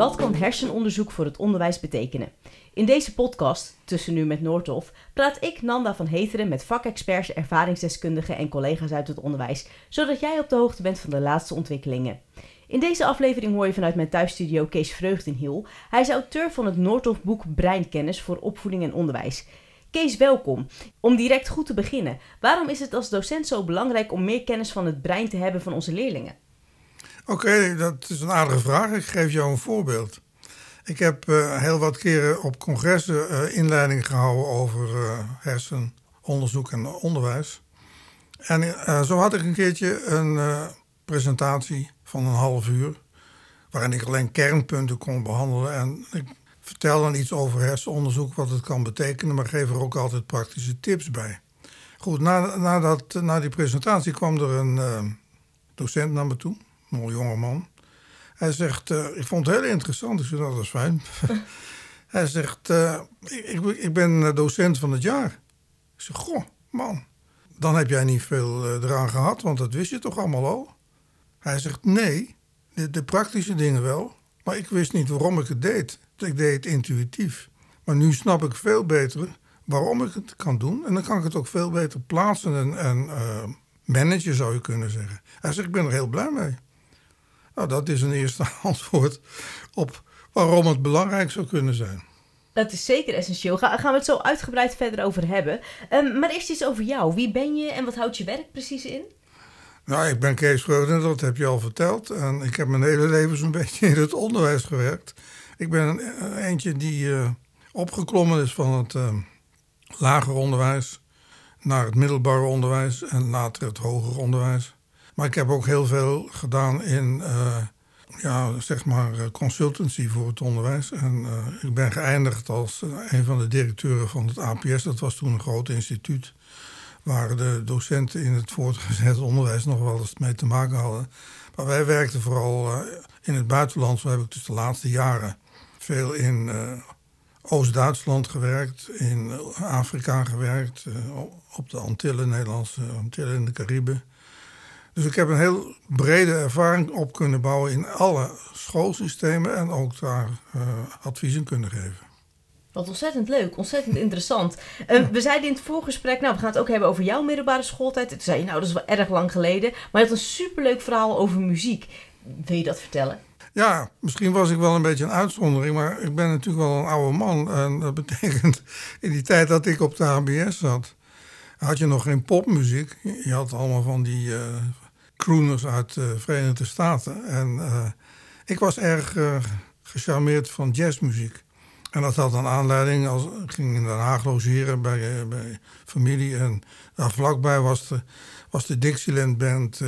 Wat kan hersenonderzoek voor het onderwijs betekenen? In deze podcast, Tussen Nu met Noordhof, praat ik, Nanda van Heteren, met vakexperts, ervaringsdeskundigen en collega's uit het onderwijs, zodat jij op de hoogte bent van de laatste ontwikkelingen. In deze aflevering hoor je vanuit mijn thuisstudio Kees Vreugdenhiel. Hij is auteur van het Noordhof boek Breinkennis voor opvoeding en onderwijs. Kees, welkom. Om direct goed te beginnen, waarom is het als docent zo belangrijk om meer kennis van het brein te hebben van onze leerlingen? Oké, dat is een aardige vraag. Ik geef jou een voorbeeld. Ik heb uh, heel wat keren op congressen uh, inleiding gehouden over uh, hersenonderzoek en onderwijs. En zo had ik een keertje een presentatie van een half uur, waarin ik alleen kernpunten kon behandelen. En ik vertel dan iets over hersenonderzoek, wat het kan betekenen, maar geef er ook altijd praktische tips bij. Goed, na, na die presentatie kwam er een docent naar me toe een jonge man. Hij zegt, uh, ik vond het heel interessant. Ik zei, nou, dat is fijn. Hij zegt, uh, ik, ik, ben docent van het jaar. Ik zeg, goh, man. Dan heb jij niet veel uh, eraan gehad, want dat wist je toch allemaal al? Hij zegt, nee, de, de, praktische dingen wel. Maar ik wist niet waarom ik het deed. Ik deed het intuïtief. Maar nu snap ik veel beter waarom ik het kan doen. En dan kan ik het ook veel beter plaatsen en, en managen, zou je kunnen zeggen. Hij zegt, ik ben er heel blij mee. Nou, dat is een eerste antwoord op waarom het belangrijk zou kunnen zijn. Dat is zeker essentieel. Ga, gaan we het zo uitgebreid verder over hebben. Um, maar eerst iets over jou. Wie ben je en wat houdt je werk precies in? Nou, ik ben Kees Vreugden, dat heb je al verteld. En ik heb mijn hele leven zo'n beetje in het onderwijs gewerkt. Ik ben een, eh, eentje die uh, opgeklommen is van het uh, lager onderwijs naar het middelbare onderwijs en later het hoger onderwijs. Maar ik heb ook heel veel gedaan in uh, ja, zeg maar eh, consultancy voor het onderwijs. En uh, ik ben geëindigd als een van de directeuren van het APS. Dat was toen een groot instituut waar de docenten in het voortgezet onderwijs nog wel eens mee te maken hadden. Maar wij werkten vooral in het buitenland. Zo heb ik dus de laatste jaren veel in Oost-Duitsland gewerkt, in Afrika gewerkt, op de Antillen, Nederlandse Antillen in de Cariben. Dus ik heb een heel brede ervaring op kunnen bouwen in alle schoolsystemen en ook daar uh, adviezen kunnen geven. Wat ontzettend leuk, ontzettend interessant. Uh, we zeiden in het voorgesprek, nou, we gaan het ook hebben over jouw middelbare schooltijd. Toen zei je, nou, dat is wel erg lang geleden. Maar je had een superleuk verhaal over muziek. Wil je dat vertellen? Ja, misschien was ik wel een beetje een uitzondering, maar ik ben natuurlijk wel een oude man. En dat betekent, in die tijd dat ik op de HBS zat, had je nog geen popmuziek. Je had allemaal van die uh, crooners uit de Verenigde Staten. En uh, ik was erg uh, gecharmeerd van jazzmuziek. En dat had een aanleiding. Als, ik ging in Den Haag logeren bij, bij familie. En daar vlakbij was de, was de Dixieland Band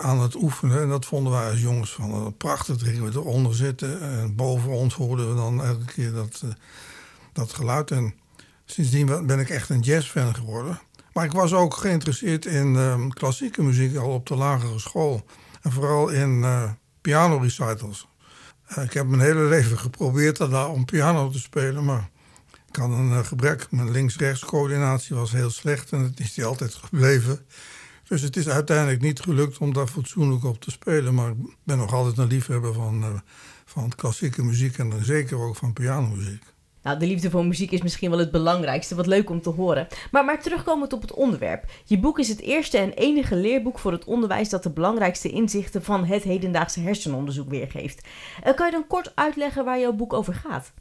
aan het oefenen. En dat vonden wij als jongens van prachtig. Toen gingen we eronder zitten. En boven ons hoorden we dan elke keer dat, dat geluid. En Sindsdien ben ik echt een jazzfan geworden. Maar ik was ook geïnteresseerd in uh, klassieke muziek al op de lagere school. En vooral in uh, piano recitals. Uh, ik heb mijn hele leven geprobeerd om piano te spelen, maar ik had een eh, gebrek. Mijn links-rechts coördinatie was heel slecht en het is die altijd gebleven. Dus het is uiteindelijk niet gelukt om daar fatsoenlijk op te spelen. Maar ik ben nog altijd een liefhebber van, van klassieke muziek en dan zeker ook van pianomuziek. Nou, de liefde voor muziek is misschien wel het belangrijkste. Wat leuk om te horen. Maar, maar terugkomend op het onderwerp. Je boek is het eerste en enige leerboek voor het onderwijs dat de belangrijkste inzichten van het hedendaagse hersenonderzoek weergeeft. Uh, kan je dan kort uitleggen waar jouw boek over gaat?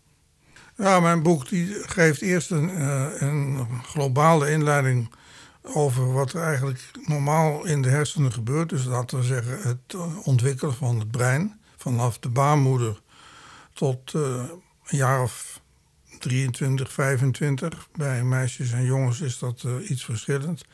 Ja, mijn boek die geeft eerst een, uh, een globale inleiding over wat er eigenlijk normaal in de hersenen gebeurt. Dus laten we zeggen het ontwikkelen van het brein. Vanaf de baarmoeder tot een jaar of 23, 25. Bij meisjes en jongens is dat uh, iets verschillend.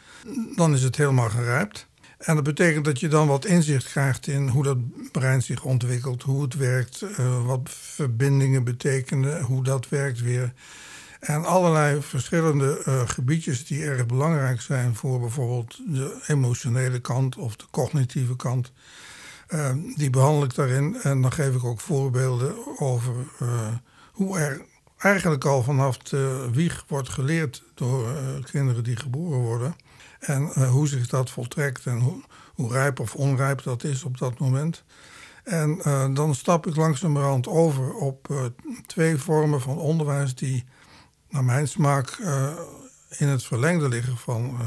Dan is het helemaal gerijpt. En dat betekent dat je dan wat inzicht krijgt in hoe dat brein zich ontwikkelt, hoe het werkt, uh, wat verbindingen betekenen, hoe dat werkt weer. En allerlei verschillende uh, gebiedjes die erg belangrijk zijn voor bijvoorbeeld de emotionele kant of de cognitieve kant. die behandel ik daarin. En dan geef ik ook voorbeelden over hoe er eigenlijk al vanaf de wieg wordt geleerd door uh, kinderen die geboren worden. En uh, hoe zich dat voltrekt en hoe, hoe rijp of onrijp dat is op dat moment. En uh, dan stap ik langzamerhand over op twee vormen van onderwijs die naar mijn smaak in het verlengde liggen van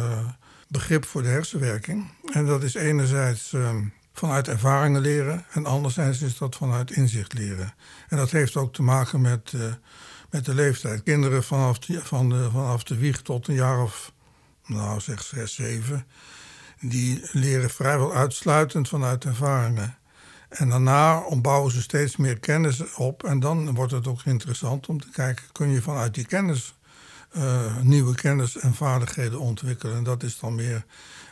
begrip voor de hersenwerking. En dat is enerzijds vanuit ervaringen leren en anderzijds is dat vanuit inzicht leren. En dat heeft ook te maken met, met de leeftijd. Kinderen vanaf van de, vanaf de wieg tot een jaar of, nou zeg zes, zeven, die leren vrijwel uitsluitend vanuit ervaringen. En daarna bouwen ze steeds meer kennis op. En dan wordt het ook interessant om te kijken: kun je vanuit die kennis uh, nieuwe kennis en vaardigheden ontwikkelen? En dat is dan meer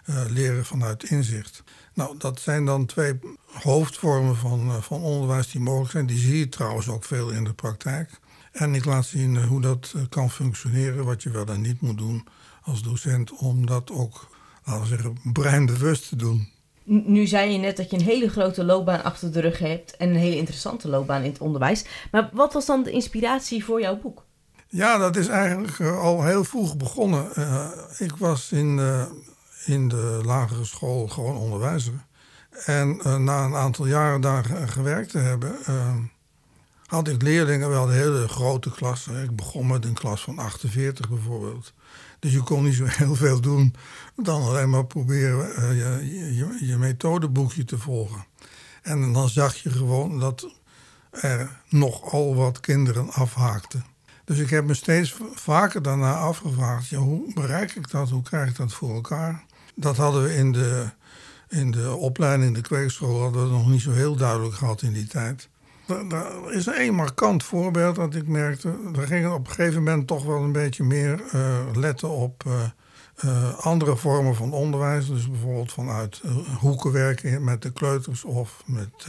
uh, leren vanuit inzicht. Nou, dat zijn dan twee hoofdvormen van, uh, van onderwijs die mogelijk zijn. Die zie je trouwens ook veel in de praktijk. En ik laat zien hoe dat kan functioneren, wat je wel en niet moet doen als docent, om dat ook, laten we zeggen, breinbewust te doen. Nu zei je net dat je een hele grote loopbaan achter de rug hebt en een hele interessante loopbaan in het onderwijs. Maar wat was dan de inspiratie voor jouw boek? Ja, dat is eigenlijk uh, al heel vroeg begonnen. Uh, ik was in, uh, in de lagere school gewoon onderwijzer. En na een aantal jaren daar gewerkt te hebben, had ik leerlingen wel de hele grote klassen. Ik begon met een klas van 48 bijvoorbeeld. Dus je kon niet zo heel veel doen dan alleen maar proberen uh, je, je, je, methodeboekje te volgen. En dan zag je gewoon dat er nogal wat kinderen afhaakten. Dus ik heb me steeds vaker daarna afgevraagd: ja, hoe bereik ik dat? Hoe krijg ik dat voor elkaar? Dat hadden we in de, in de opleiding, de kweekschool, hadden we nog niet zo heel duidelijk gehad in die tijd. Er is één markant voorbeeld dat ik merkte. We gingen op een gegeven moment toch wel een beetje meer uh, letten op uh, uh, andere vormen van onderwijs. Dus bijvoorbeeld vanuit hoeken werken met de kleuters of met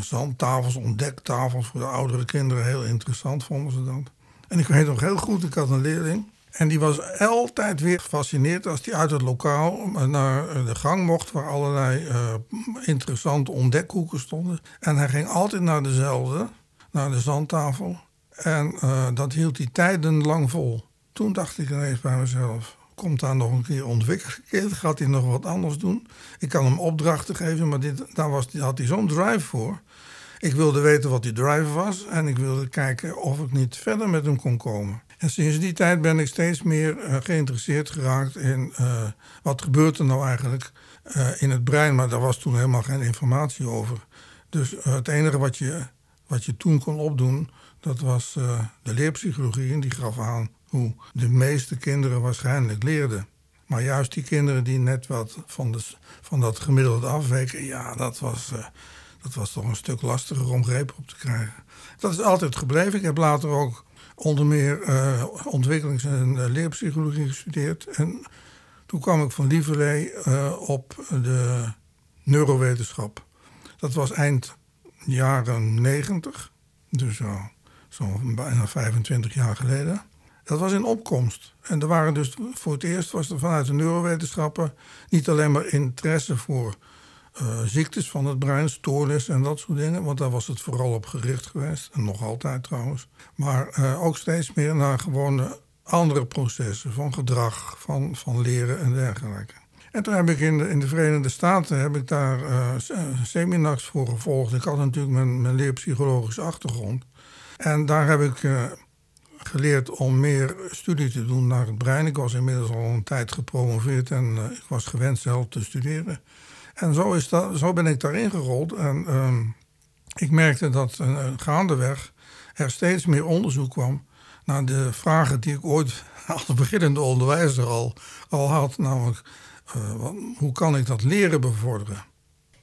zandtafels, ontdektafels voor de oudere kinderen. Heel interessant vonden ze dat. En ik weet nog heel goed, ik had een leerling. En die was altijd weer gefascineerd als hij uit het lokaal naar de gang mocht, waar allerlei uh, interessante ontdekhoeken stonden. En hij ging altijd naar dezelfde, naar de zandtafel. En uh, dat hield hij tijdenlang vol. Toen dacht ik ineens bij mezelf: komt daar nog een keer ontwikkeld? Gaat hij nog wat anders doen? Ik kan hem opdrachten geven, maar dit, daar was, had hij zo'n drive voor. Ik wilde weten wat die drive was en ik wilde kijken of ik niet verder met hem kon komen. Sinds die tijd ben ik steeds meer uh, geïnteresseerd geraakt in uh, wat gebeurt er nou eigenlijk uh, in het brein. Maar daar was toen helemaal geen informatie over. Dus het enige wat je, wat je toen kon opdoen, dat was de leerpsychologie. En die gaf aan hoe de meeste kinderen waarschijnlijk leerden. Maar juist die kinderen die net wat van, de, van dat gemiddelde afweken, ja, dat was, dat was toch een stuk lastiger om greep op te krijgen. Dat is altijd gebleven. Ik heb later ook onder meer uh, ontwikkelings- en uh, leerpsychologie gestudeerd. En toen kwam ik van Lieverlee uh, op de neurowetenschap. Dat was eind jaren 90, dus zo'n zo bijna 25 jaar geleden. Dat was in opkomst. En er waren dus voor het eerst was er vanuit de neurowetenschappen niet alleen maar interesse voor uh, ziektes van het brein, stoornissen en dat soort dingen. Want daar was het vooral op gericht geweest. En nog altijd trouwens. Maar uh, ook steeds meer naar gewone andere processen van gedrag, van, van leren en dergelijke. En toen heb ik in de, in de Verenigde Staten heb ik daar uh, seminars voor gevolgd. Ik had natuurlijk mijn, mijn leerpsychologische achtergrond. En daar heb ik geleerd om meer studie te doen naar het brein. Ik was inmiddels al een tijd gepromoveerd en ik was gewend zelf te studeren. En zo, is dat, zo ben ik daarin gerold. En uh, ik merkte dat uh, gaandeweg er steeds meer onderzoek kwam naar de vragen die ik ooit als beginnende onderwijzer al, al had. Namelijk, wat, hoe kan ik dat leren bevorderen?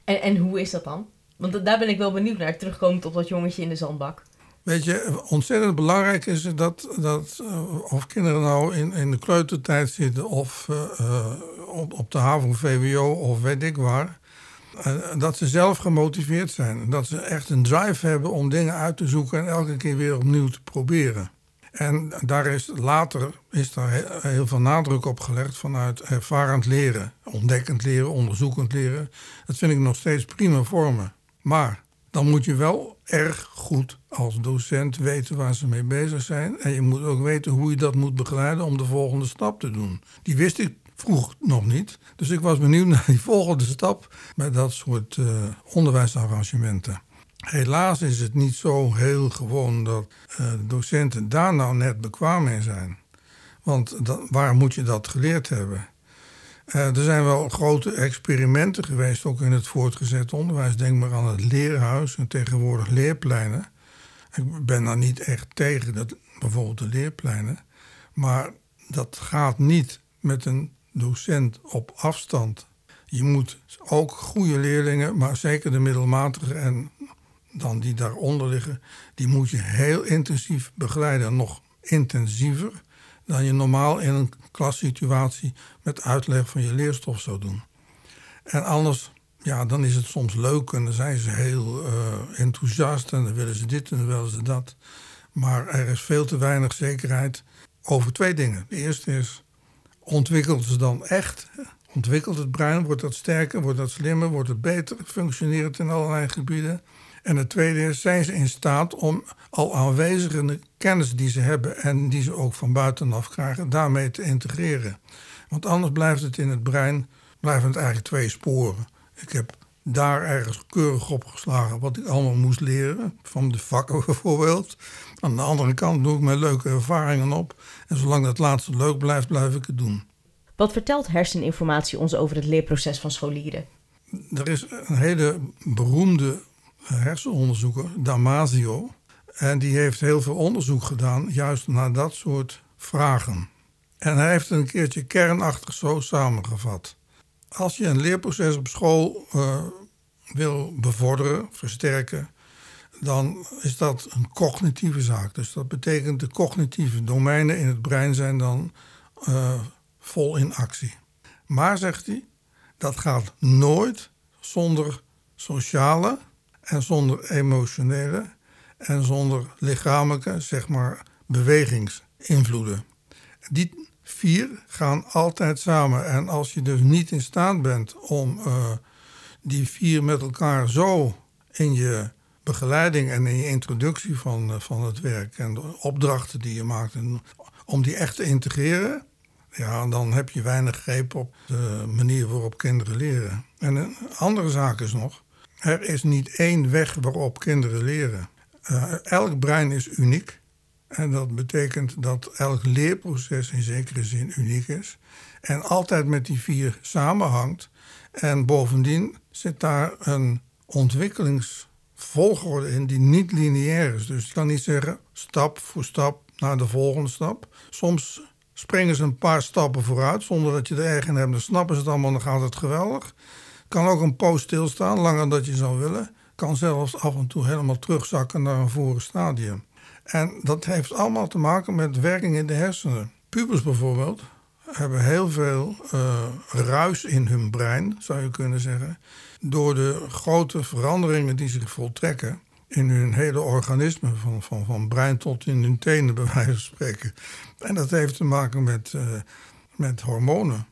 En, en hoe is dat dan? Want daar ben ik wel benieuwd naar, terugkomend op dat jongetje in de zandbak. Weet je, ontzettend belangrijk is dat, dat uh, of kinderen nou in, in de kleutertijd zitten of uh, op, op de HAVO, VWO of weet ik waar. Dat ze zelf gemotiveerd zijn. Dat ze echt een drive hebben om dingen uit te zoeken en elke keer weer opnieuw te proberen. En daar is later is daar heel veel nadruk op gelegd vanuit ervarend leren, ontdekkend leren, onderzoekend leren. Dat vind ik nog steeds prima vormen. Maar dan moet je wel erg goed als docent weten waar ze mee bezig zijn. En je moet ook weten hoe je dat moet begeleiden om de volgende stap te doen. Die wist ik vroeg nog niet. Dus ik was benieuwd naar die volgende stap bij dat soort uh, onderwijsarrangementen. Helaas is het niet zo heel gewoon dat uh, docenten daar nou net bekwaam in zijn. Want waar moet je dat geleerd hebben? Uh, er zijn wel grote experimenten geweest, ook in het voortgezet onderwijs. Denk maar aan het leerhuis en tegenwoordig leerpleinen. Ik ben daar niet echt tegen, dat, bijvoorbeeld de leerpleinen. Maar dat gaat niet met een docent op afstand. Je moet ook goede leerlingen, maar zeker de middelmatige en dan die daaronder liggen, die moet je heel intensief begeleiden. Nog intensiever dan je normaal in een klassituatie met uitleg van je leerstof zou doen. En anders, ja, dan is het soms leuk en dan zijn ze heel uh, enthousiast en dan willen ze dit en dan willen ze dat. Maar er is veel te weinig zekerheid over twee dingen. De eerste is, ontwikkelt ze dan echt? Ontwikkelt het brein? Wordt dat sterker? Wordt dat slimmer? Wordt het beter? Functioneert het in allerlei gebieden? En het tweede is, zijn ze in staat om al aanwezige kennis die ze hebben en die ze ook van buitenaf krijgen, daarmee te integreren. Want anders blijft het in het brein, blijven het eigenlijk twee sporen. Ik heb daar ergens keurig op geslagen wat ik allemaal moest leren, van de vakken bijvoorbeeld. Aan de andere kant doe ik mijn leuke ervaringen op. En zolang dat laatste leuk blijft, blijf ik het doen. Wat vertelt herseninformatie ons over het leerproces van scholieren? Er is een hele beroemde hersenonderzoeker, Damasio. En die heeft heel veel onderzoek gedaan, juist naar dat soort vragen. En hij heeft een keertje kernachtig zo samengevat. Als je een leerproces op school uh, wil bevorderen, versterken, dan is dat een cognitieve zaak. Dus dat betekent de cognitieve domeinen in het brein zijn dan uh, vol in actie. Maar, zegt hij, dat gaat nooit zonder sociale en zonder emotionele en zonder lichamelijke, zeg maar, bewegingsinvloeden. Die vier gaan altijd samen. En als je dus niet in staat bent om uh, die vier met elkaar zo in je begeleiding en in je introductie van, uh, van het werk en de opdrachten die je maakt, om die echt te integreren, ja, dan heb je weinig greep op de manier waarop kinderen leren. En een andere zaak is nog, er is niet één weg waarop kinderen leren. Uh, elk brein is uniek. En dat betekent dat elk leerproces in zekere zin uniek is. En altijd met die vier samenhangt. En bovendien zit daar een ontwikkelingsvolgorde in die niet lineair is. Dus je kan niet zeggen stap voor stap naar de volgende stap. Soms springen ze een paar stappen vooruit zonder dat je er erg in hebt. Dan snappen ze het allemaal, dan gaat het geweldig. Kan ook een poos stilstaan, langer dan je zou willen. Kan zelfs af en toe helemaal terugzakken naar een vorig stadium. En dat heeft allemaal te maken met werking in de hersenen. Pubers bijvoorbeeld hebben heel veel uh, ruis in hun brein, zou je kunnen zeggen, door de grote veranderingen die zich voltrekken in hun hele organisme, van, van, van brein tot in hun tenen, bij wijze van spreken. En dat heeft te maken met, uh, met hormonen.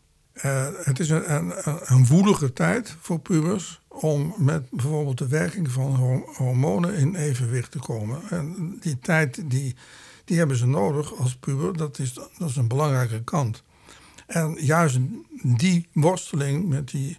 Uh, het is een, een, een, woelige tijd voor pubers om met bijvoorbeeld de werking van hormonen in evenwicht te komen. En die tijd die, die hebben ze nodig als puber, dat is, dat is een belangrijke kant. En juist die worsteling met die,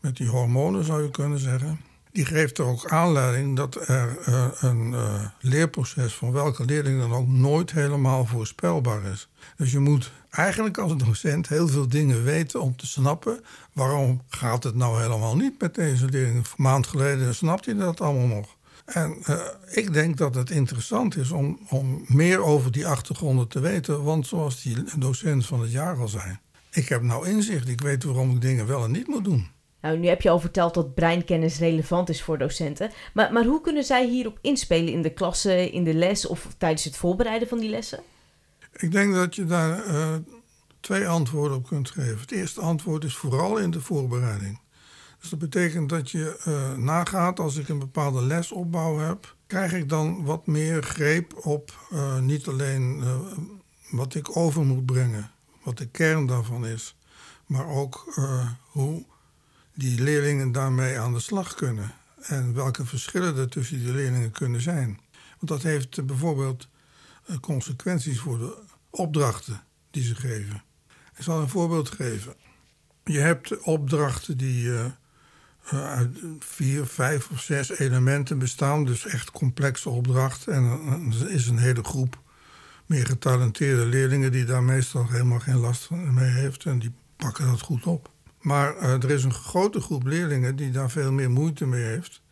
met die hormonen, zou je kunnen zeggen, die geeft er ook aanleiding dat er uh, een uh, leerproces van welke leerling dan ook nooit helemaal voorspelbaar is. Dus je moet eigenlijk als docent heel veel dingen weten om te snappen waarom gaat het nou helemaal niet met deze leerling. Een maand geleden snapte hij dat allemaal nog. En uh, ik denk dat het interessant is om, om meer over die achtergronden te weten, want zoals die docent van het jaar al zei, ik heb nou inzicht, ik weet waarom ik dingen wel en niet moet doen. Nou, nu heb je al verteld dat breinkennis relevant is voor docenten. Maar, maar hoe kunnen zij hierop inspelen in de klasse, in de les of tijdens het voorbereiden van die lessen? Ik denk dat je daar uh, twee antwoorden op kunt geven. Het eerste antwoord is vooral in de voorbereiding. Dus dat betekent dat je uh, nagaat als ik een bepaalde lesopbouw heb, krijg ik dan wat meer greep op uh, niet alleen wat ik over moet brengen, wat de kern daarvan is, maar ook hoe die leerlingen daarmee aan de slag kunnen. En welke verschillen er tussen die leerlingen kunnen zijn. Want dat heeft bijvoorbeeld consequenties voor de opdrachten die ze geven. Ik zal een voorbeeld geven. Je hebt opdrachten die uh, uit vier, vijf of zes elementen bestaan. Dus echt complexe opdrachten. En er is een hele groep meer getalenteerde leerlingen die daar meestal helemaal geen last mee heeft. En die pakken dat goed op. Maar uh, er is een grote groep leerlingen die daar veel meer moeite mee heeft.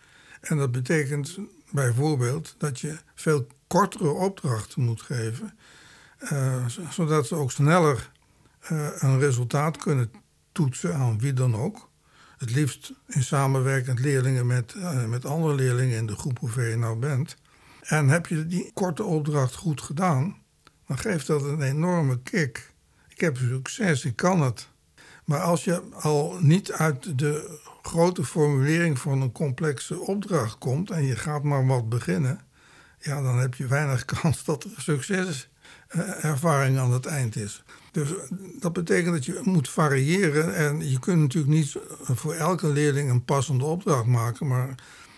En dat betekent bijvoorbeeld dat je veel kortere opdrachten moet geven, uh, zodat ze ook sneller uh, een resultaat kunnen toetsen aan wie dan ook. Het liefst in samenwerkend leerlingen met, met andere leerlingen in de groep hoeveel je nou bent. En heb je die korte opdracht goed gedaan, dan geeft dat een enorme kick. Ik heb succes, ik kan het. Maar als je al niet uit de grote formulering van een complexe opdracht komt en je gaat maar wat beginnen, ja, dan heb je weinig kans dat er succeservaring aan het eind is. Dus dat betekent dat je moet variëren en je kunt natuurlijk niet voor elke leerling een passende opdracht maken, maar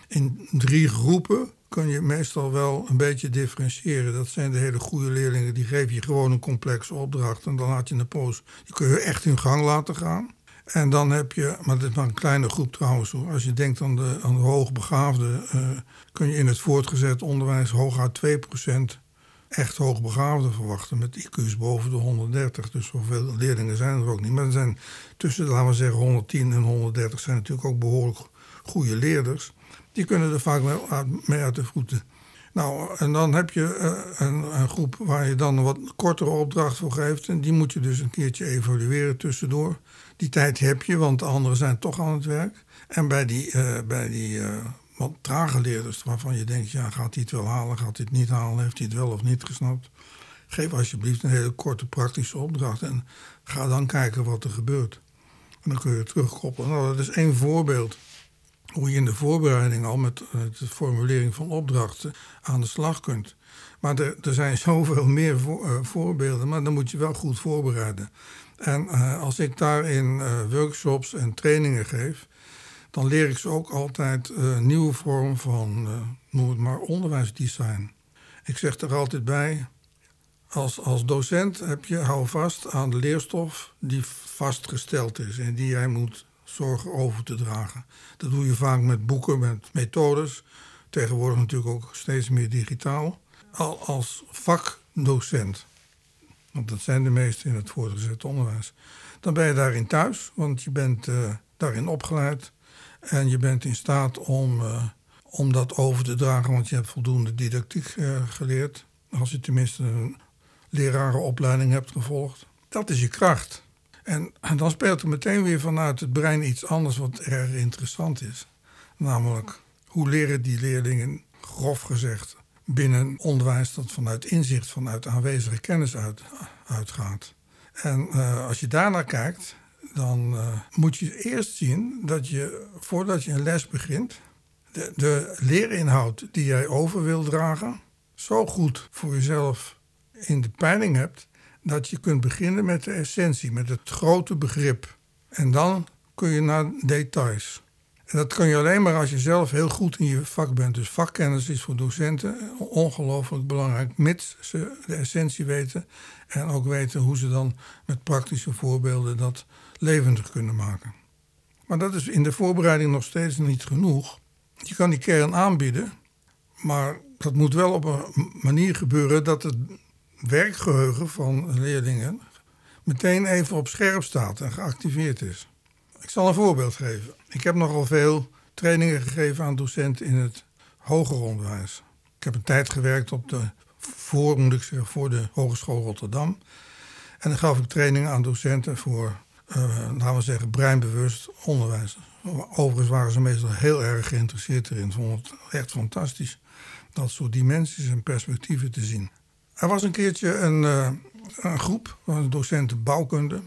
in drie groepen kun je meestal wel een beetje differentiëren. Dat zijn de hele goede leerlingen, die geven je gewoon een complexe opdracht en dan laat je een poos. Die kun je echt in gang laten gaan. En dan heb je, maar dat is maar een kleine groep trouwens hoor. Als je denkt aan de, aan de hoogbegaafden, uh, kun je in het voortgezet onderwijs hooguit 2% echt hoogbegaafden verwachten. Met IQ's boven de 130. Dus zoveel leerlingen zijn er ook niet. Maar er zijn tussen, laten we zeggen, 110 en 130 zijn natuurlijk ook behoorlijk goede leerders. Die kunnen er vaak mee uit de voeten. Nou, en dan heb je uh, een, een, groep waar je dan een wat kortere opdracht voor geeft. En die moet je dus een keertje evalueren tussendoor. Die tijd heb je, want de anderen zijn toch aan het werk. En bij die, uh, bij die uh, wat trage leerders, waarvan je denkt: ja, gaat hij het wel halen, gaat hij het niet halen, heeft hij het wel of niet gesnapt? Geef alsjeblieft een hele korte praktische opdracht en ga dan kijken wat er gebeurt. En dan kun je terugkoppelen. Nou, dat is één voorbeeld hoe je in de voorbereiding al met de formulering van opdrachten aan de slag kunt. Maar er, er zijn zoveel meer uh, voorbeelden, maar dan moet je wel goed voorbereiden. En uh, als ik daarin workshops en trainingen geef, dan leer ik ze ook altijd een nieuwe vorm van, noem het maar, onderwijsdesign. Ik zeg er altijd bij, als, als docent heb je, hou vast aan de leerstof die vastgesteld is en die jij moet zorgen over te dragen. Dat doe je vaak met boeken, met methodes. Tegenwoordig natuurlijk ook steeds meer digitaal. Al als vakdocent, want dat zijn de meesten in het voortgezet onderwijs, dan ben je daarin thuis, want je bent uh, daarin opgeleid en je bent in staat om, uh, om dat over te dragen, want je hebt voldoende didactiek uh, geleerd. Als je tenminste een lerarenopleiding hebt gevolgd. Dat is je kracht. En, dan speelt er meteen weer vanuit het brein iets anders wat erg interessant is. Namelijk, hoe leren die leerlingen, grof gezegd, binnen onderwijs dat vanuit inzicht, vanuit aanwezige kennis uit, uitgaat. En uh, als je daarnaar kijkt, dan uh, moet je eerst zien dat je, voordat je een les begint, de, de leerinhoud die jij over wil dragen, zo goed voor jezelf in de peiling hebt, dat je kunt beginnen met de essentie, met het grote begrip. En dan kun je naar details. En dat kun je alleen maar als je zelf heel goed in je vak bent. Dus vakkennis is voor docenten ongelooflijk belangrijk, mits ze de essentie weten en ook weten hoe ze dan met praktische voorbeelden dat levendig kunnen maken. Maar dat is in de voorbereiding nog steeds niet genoeg. Je kan die kern aanbieden, maar dat moet wel op een manier gebeuren dat het werkgeheugen van leerlingen meteen even op scherp staat en geactiveerd is. Ik zal een voorbeeld geven. Ik heb nogal veel trainingen gegeven aan docenten in het hoger onderwijs. Ik heb een tijd gewerkt op de, voor, moet ik zeggen, voor de Hogeschool Rotterdam. En dan gaf ik trainingen aan docenten voor, uh, laten we zeggen, breinbewust onderwijs. Overigens waren ze meestal heel erg geïnteresseerd erin. Vonden het echt fantastisch dat soort dimensies en perspectieven te zien. Er was een keertje een, uh, een groep, een docenten bouwkunde.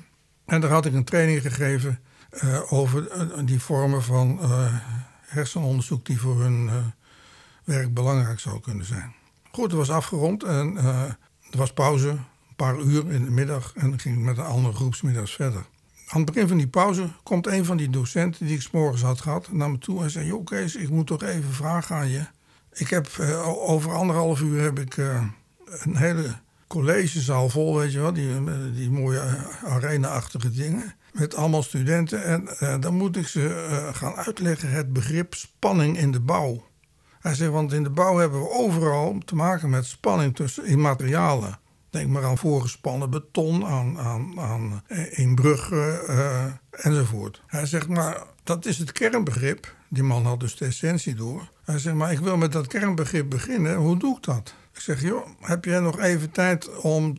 En daar had ik een training gegeven uh, over uh, die vormen van hersenonderzoek die voor hun werk belangrijk zou kunnen zijn. Goed, het was afgerond en er was pauze, een paar uur in de middag. En dan ging ik met een andere groepsmiddags verder. Aan het begin van die pauze komt een van die docenten die ik s morgens had gehad naar me toe en zei: Joh, Kees, ik moet toch even vragen aan je. Ik heb over anderhalf uur heb ik een hele collegezaal vol, weet je wel, die, die mooie arena-achtige dingen. met allemaal studenten. En uh, dan moet ik ze uh, gaan uitleggen het begrip spanning in de bouw. Hij zegt, want in de bouw hebben we overal te maken met spanning tussen, in materialen. Denk maar aan voorgespannen beton, aan, aan, aan inbruggen uh, enzovoort. Hij zegt, maar dat is het kernbegrip. Die man had dus de essentie door. Hij zegt, maar ik wil met dat kernbegrip beginnen. Hoe doe ik dat? Ik zeg, joh, heb jij nog even tijd om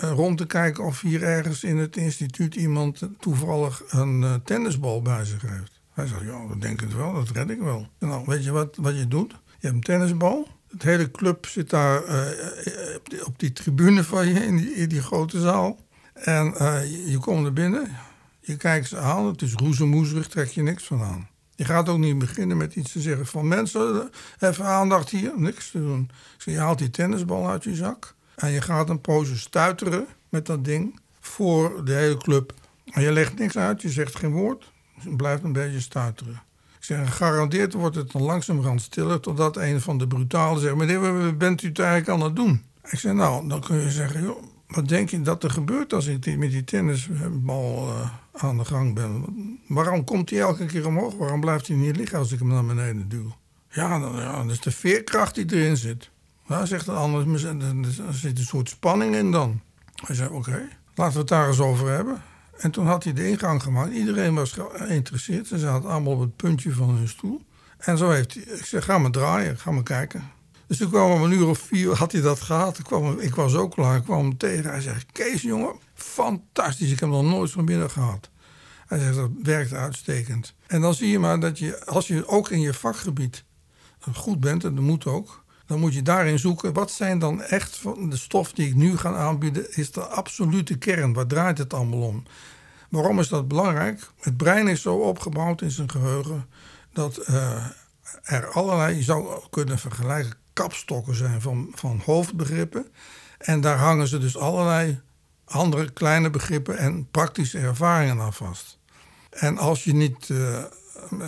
rond te kijken of hier ergens in het instituut iemand toevallig een tennisbal bij zich heeft? Hij zegt, ja, dat denk ik wel, dat red ik wel. Nou, weet je wat, wat je doet? Je hebt een tennisbal. Het hele club zit daar uh, op, die, tribune van je, in die, grote zaal. En je komt er binnen, je kijkt ze aan, het is roezemoezerig, trek je niks van aan. Je gaat ook niet beginnen met iets te zeggen van mensen, even aandacht hier, niks te doen. Dus je haalt die tennisbal uit je zak en je gaat een poosje stuiteren met dat ding voor de hele club. En je legt niks uit, je zegt geen woord, je blijft een beetje stuiteren. Ik zeg, gegarandeerd wordt het dan langzamerhand stiller... totdat een van de brutalen zegt... meneer, wat bent u eigenlijk aan het doen? Ik zeg, nou, dan kun je zeggen... Wat denk je dat er gebeurt als ik met die tennisbal uh, aan de gang ben? Waarom komt hij elke keer omhoog? Waarom blijft hij niet liggen als ik hem naar beneden duw? Ja, dan, ja, dat is de veerkracht die erin zit. Nou, zegt de ander, er zit een soort spanning in dan. Hij zei, oké, laten we het daar eens over hebben. En toen had hij de ingang gemaakt. Iedereen was geïnteresseerd. Ze zaten allemaal op het puntje van hun stoel. En zo heeft hij, ik zeg, ga maar draaien, ga maar kijken. Dus toen kwam om een uur of vier, had hij dat gehad. Ik, kwam, ik was ook klaar, ik kwam hem tegen. Hij zegt, Kees jongen, fantastisch. Ik heb nog nooit van binnen gehad. Hij zegt, dat werkt uitstekend. En dan zie je maar dat je, als je ook in je vakgebied goed bent, en dat moet ook... dan moet je daarin zoeken, wat zijn dan echt van de stof die ik nu ga aanbieden... is de absolute kern, waar draait het allemaal om? Waarom is dat belangrijk? Het brein is zo opgebouwd in zijn geheugen dat uh, er allerlei, je zou kunnen vergelijken, kapstokken zijn van, van hoofdbegrippen. En daar hangen ze dus allerlei andere kleine begrippen en praktische ervaringen aan vast. En als je niet uh,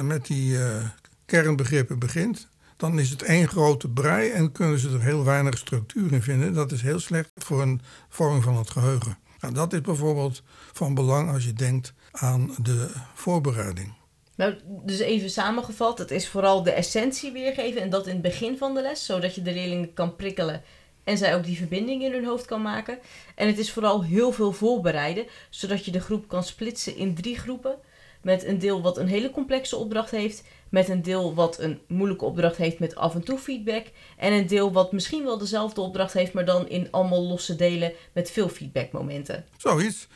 met die uh, kernbegrippen begint, dan is het één grote brei en kunnen ze er heel weinig structuur in vinden. Dat is heel slecht voor een vorming van het geheugen. Nou, dat is bijvoorbeeld van belang als je denkt aan de voorbereiding. Nou, dus even samengevat, het is vooral de essentie weergeven en dat in het begin van de les, zodat je de leerlingen kan prikkelen en zij ook die verbinding in hun hoofd kan maken. En het is vooral heel veel voorbereiden, zodat je de groep kan splitsen in drie groepen. Met een deel wat een hele complexe opdracht heeft, met een deel wat een moeilijke opdracht heeft met af en toe feedback. En een deel wat misschien wel dezelfde opdracht heeft, maar dan in allemaal losse delen met veel feedbackmomenten. Zoiets.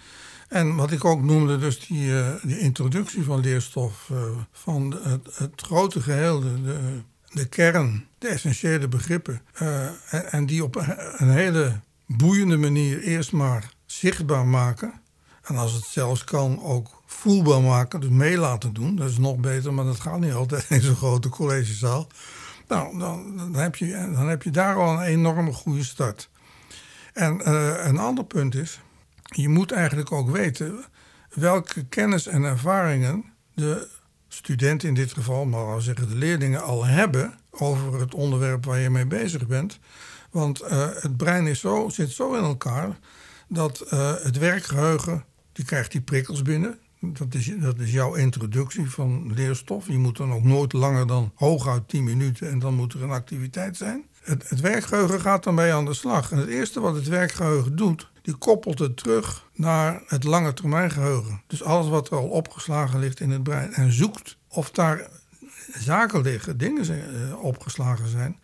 En wat ik ook noemde, dus die, die introductie van leerstof, uh, van het, het, grote geheel, de, de, kern, de essentiële begrippen. Uh, en, en, die op een hele boeiende manier eerst maar zichtbaar maken. En als het zelfs kan, ook voelbaar maken, dus mee laten doen. Dat is nog beter, maar dat gaat niet altijd in zo'n grote collegezaal. Nou, dan, dan, heb je, dan heb je daar al een enorme goede start. En uh, een ander punt is, je moet eigenlijk ook weten welke kennis en ervaringen de studenten in dit geval, maar zeggen de leerlingen al hebben over het onderwerp waar je mee bezig bent. Want uh, het brein is zo, zit zo in elkaar dat uh, het werkgeheugen, die krijgt die prikkels binnen. Dat is, dat is jouw introductie van leerstof. Je moet dan ook nooit langer dan hooguit 10 minuten en dan moet er een activiteit zijn. Het, het werkgeheugen gaat dan bij aan de slag. En het eerste wat het werkgeheugen doet, die koppelt het terug naar het lange termijn geheugen. Dus alles wat er al opgeslagen ligt in het brein. En zoekt of daar zaken liggen, dingen eh, opgeslagen zijn,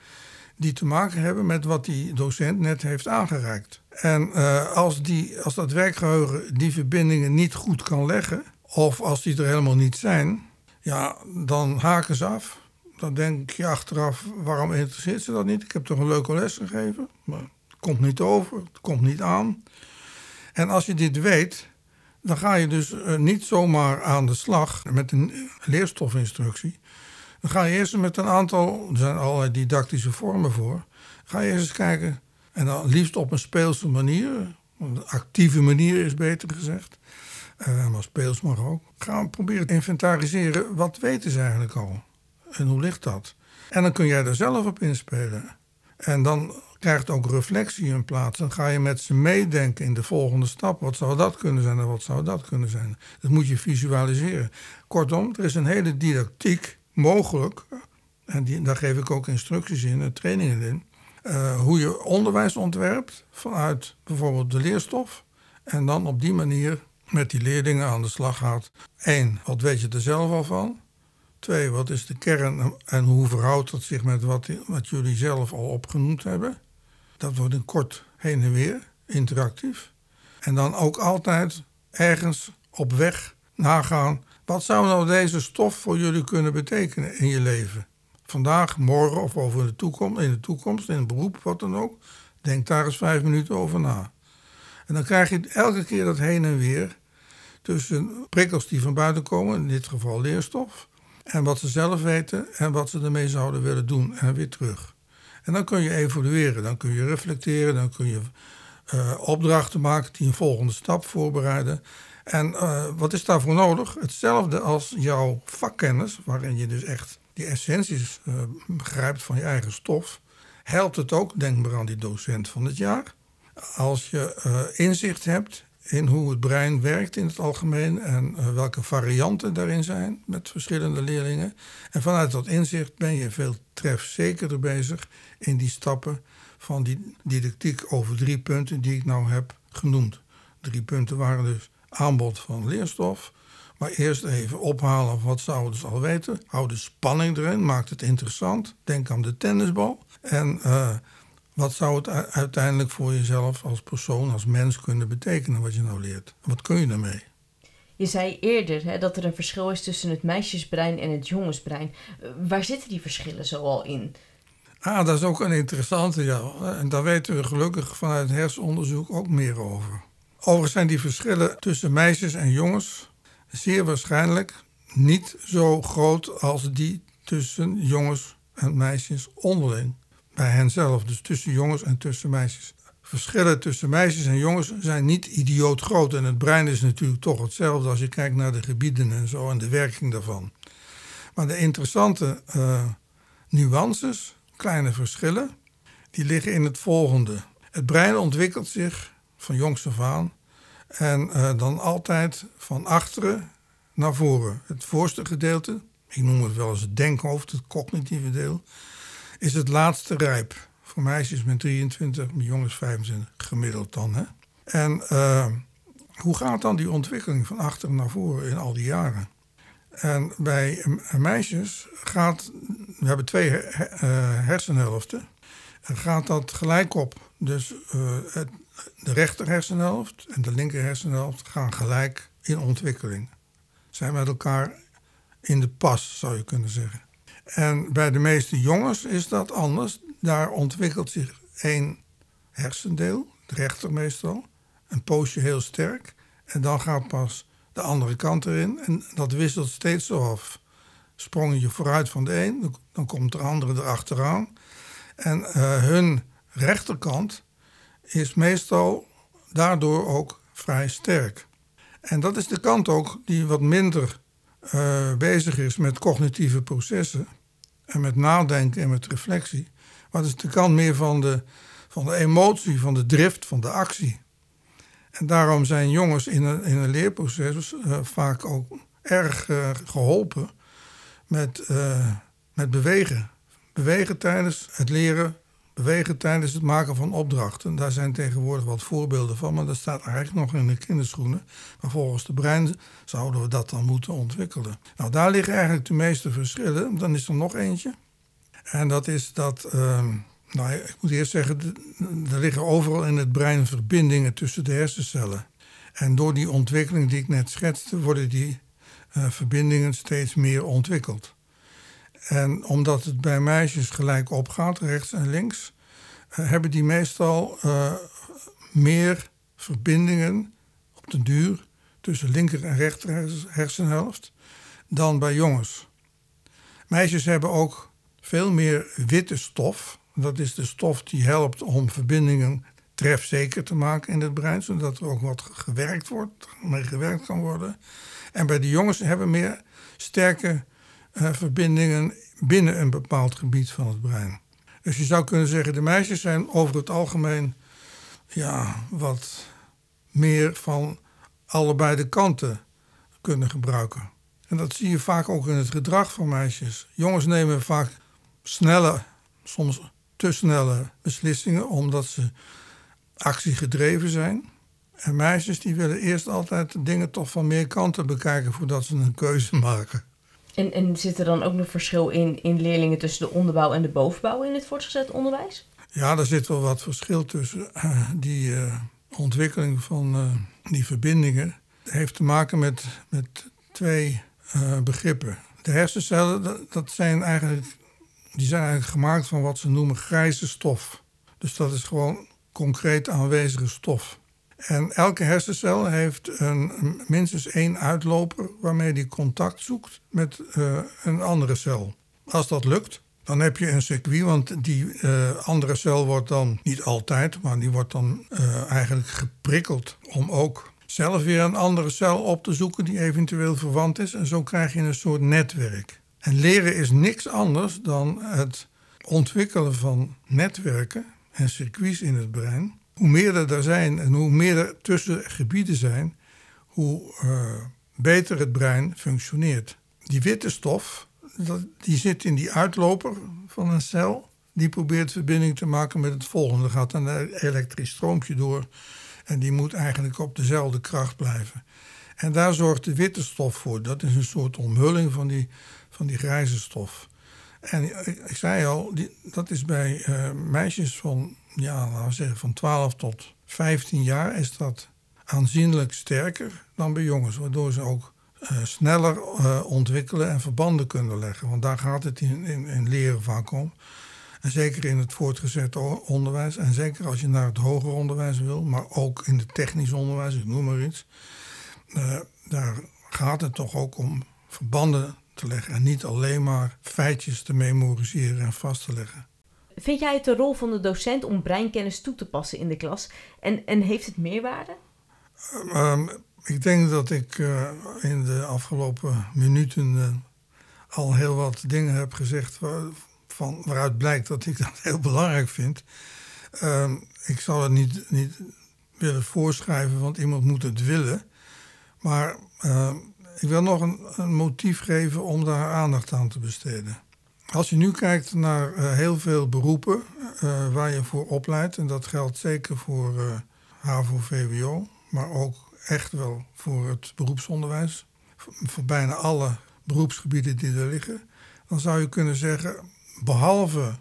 die te maken hebben met wat die docent net heeft aangereikt. En uh, als, die, als dat werkgeheugen die verbindingen niet goed kan leggen, of als die er helemaal niet zijn, ja, dan haken ze af. Dan denk je achteraf, waarom interesseert ze dat niet? Ik heb toch een leuke les gegeven, maar het komt niet over, het komt niet aan. En als je dit weet, dan ga je dus uh, niet zomaar aan de slag met een leerstofinstructie. Dan ga je eerst met een aantal, er zijn allerlei didactische vormen voor. Ga je eerst eens kijken, en dan liefst op een speelse manier. Een actieve manier is beter gezegd. Uh, maar speels mag ook. Gaan proberen te inventariseren, wat weten ze eigenlijk al? En hoe ligt dat? En dan kun jij er zelf op inspelen. En dan krijgt ook reflectie in plaats. Dan ga je met ze meedenken in de volgende stap. Wat zou dat kunnen zijn en wat zou dat kunnen zijn? Dat moet je visualiseren. Kortom, er is een hele didactiek mogelijk. En die, daar geef ik ook instructies in en trainingen in. Uh, hoe je onderwijs ontwerpt vanuit bijvoorbeeld de leerstof. En dan op die manier met die leerlingen aan de slag gaat. Eén, wat weet je er zelf al van? Twee, wat is de kern en hoe verhoudt dat zich met wat, wat jullie zelf al opgenoemd hebben? Dat wordt een kort heen en weer, interactief. En dan ook altijd ergens op weg nagaan. Wat zou nou deze stof voor jullie kunnen betekenen in je leven? Vandaag, morgen of over de toekomst, in de toekomst, in een beroep, wat dan ook. Denk daar eens vijf minuten over na. En dan krijg je elke keer dat heen en weer tussen prikkels die van buiten komen, in dit geval leerstof, en wat ze zelf weten en wat ze ermee zouden willen doen en weer terug. En dan kun je evalueren, dan kun je reflecteren, dan kun je uh, opdrachten maken die een volgende stap voorbereiden. En uh, wat is daarvoor nodig? Hetzelfde als jouw vakkennis, waarin je dus echt die essenties begrijpt van je eigen stof. Helpt het ook, denk maar aan die docent van het jaar. Als je inzicht hebt in hoe het brein werkt in het algemeen en welke varianten daarin zijn met verschillende leerlingen. En vanuit dat inzicht ben je veel trefzekerder bezig in die stappen van die didactiek over drie punten die ik nou heb genoemd. Drie punten waren dus aanbod van leerstof. Maar eerst even ophalen wat zouden ze al weten. Hou de spanning erin, maakt het interessant. Denk aan de tennisbal. En uh, wat zou het uiteindelijk voor jezelf als persoon, als mens kunnen betekenen wat je nou leert? Wat kun je daarmee? Je zei eerder hè, dat er een verschil is tussen het meisjesbrein en het jongensbrein. Eh, waar zitten die verschillen zoal in? Ah, dat is ook een interessante, ja. En daar weten we gelukkig vanuit hersenonderzoek ook meer over. Overigens zijn die verschillen tussen meisjes en jongens zeer waarschijnlijk niet zo groot als die tussen jongens en meisjes onderling bij henzelf, dus tussen jongens en tussen meisjes. Verschillen tussen meisjes en jongens zijn niet idioot groot. En het brein is natuurlijk toch hetzelfde als je kijkt naar de gebieden en zo en de werking daarvan. Maar de interessante uh, nuances, kleine verschillen, die liggen in het volgende. Het brein ontwikkelt zich van jongs af aan en uh, dan altijd van achteren naar voren. Het voorste gedeelte, ik noem het wel eens het denkhoofd, het cognitieve deel, is het laatste rijp. Voor meisjes met 23, met jongens 25 gemiddeld dan. Hè? En uh, hoe gaat dan die ontwikkeling van achter naar voren in al die jaren? En bij meisjes gaat, we hebben twee hersenhelften, en gaat dat gelijk op. Dus het, de rechter hersenhelft en de linker hersenhelft gaan gelijk in ontwikkeling. Zijn met elkaar in de pas, zou je kunnen zeggen. En bij de meeste jongens is dat anders. Daar ontwikkelt zich één hersendeel, het rechter meestal, een poosje heel sterk. En dan gaat pas de andere kant erin. En dat wisselt steeds zo af. Sprong je vooruit van de een, dan komt de andere erachteraan. En uh, hun rechterkant is meestal daardoor ook vrij sterk. En dat is de kant ook die wat minder uh, bezig is met cognitieve processen en met nadenken en met reflectie. Maar het is de kant meer van de, van de emotie, van de drift, van de actie. En daarom zijn jongens in een, in een leerproces uh, vaak ook erg uh, geholpen met, met bewegen. Bewegen tijdens het leren bewegen tijdens het maken van opdrachten. Daar zijn tegenwoordig wat voorbeelden van, maar dat staat eigenlijk nog in de kinderschoenen. Maar volgens de brein zouden we dat dan moeten ontwikkelen. Nou, daar liggen eigenlijk de meeste verschillen. Dan is er nog eentje. En dat is dat, uh, nou, ik moet eerst zeggen, er liggen overal in het brein verbindingen tussen de hersencellen. En door die ontwikkeling die ik net schetste, worden die uh, verbindingen steeds meer ontwikkeld. En omdat het bij meisjes gelijk opgaat, rechts en links, uh, hebben die meestal uh, meer verbindingen op de duur tussen linker en rechter hersenhelft dan bij jongens. Meisjes hebben ook veel meer witte stof. Dat is de stof die helpt om verbindingen trefzeker te maken in het brein, zodat er ook wat gewerkt wordt, mee gewerkt kan worden. En bij de jongens hebben meer sterke uh, verbindingen binnen een bepaald gebied van het brein. Dus je zou kunnen zeggen, de meisjes zijn over het algemeen ja, wat meer van allebei de kanten kunnen gebruiken. En dat zie je vaak ook in het gedrag van meisjes. Jongens nemen vaak snelle, soms te snelle beslissingen omdat ze actiegedreven zijn. En meisjes die willen eerst altijd dingen toch van meer kanten bekijken voordat ze een keuze maken. En, en zit er dan ook nog verschil in, in leerlingen tussen de onderbouw en de bovenbouw in het voortgezet onderwijs? Ja, er zit wel wat verschil tussen. Eh, die uh, ontwikkeling van uh, die verbindingen heeft te maken met, met twee begrippen. De hersencellen, dat zijn eigenlijk, die zijn eigenlijk gemaakt van wat ze noemen grijze stof. Dus dat is gewoon concreet aanwezige stof. En elke hersencel heeft een, minstens één uitloper waarmee die contact zoekt met uh, een andere cel. Als dat lukt, dan heb je een circuit, want die uh, andere cel wordt dan niet altijd, maar die wordt dan uh, eigenlijk geprikkeld om ook zelf weer een andere cel op te zoeken die eventueel verwant is. En zo krijg je een soort netwerk. En leren is niks anders dan het ontwikkelen van netwerken en circuits in het brein hoe meer er zijn en hoe meer er tussen gebieden zijn, hoe uh, beter het brein functioneert. Die witte stof, die zit in die uitloper van een cel. Die probeert verbinding te maken met het volgende. Er gaat een elektrisch stroompje door en die moet eigenlijk op dezelfde kracht blijven. En daar zorgt de witte stof voor. Dat is een soort omhulling van die, van die grijze stof. En ik zei al, dat is bij uh, meisjes van ja, laten we zeggen van 12 tot 15 jaar is dat aanzienlijk sterker dan bij jongens. Waardoor ze ook uh, sneller uh, ontwikkelen en verbanden kunnen leggen. Want daar gaat het in, in, leren vaak om. En zeker in het voortgezet onderwijs. En zeker als je naar het hoger onderwijs wil. Maar ook in het technisch onderwijs, ik noem maar iets. Uh, daar gaat het toch ook om verbanden te leggen. En niet alleen maar feitjes te memoriseren en vast te leggen. Vind jij het de rol van de docent om breinkennis toe te passen in de klas? En, en heeft het meerwaarde? Um, ik denk dat ik uh, in de afgelopen minuten uh, al heel wat dingen heb gezegd van, waaruit blijkt dat ik dat heel belangrijk vind. Um, ik zal het niet, niet willen voorschrijven, want iemand moet het willen. Maar uh, ik wil nog een, een motief geven om daar aandacht aan te besteden. Als je nu kijkt naar uh, heel veel beroepen uh, waar je voor opleidt, en dat geldt zeker voor uh, HAVO, VWO, maar ook echt wel voor het beroepsonderwijs, voor, voor bijna alle beroepsgebieden die er liggen, dan zou je kunnen zeggen, behalve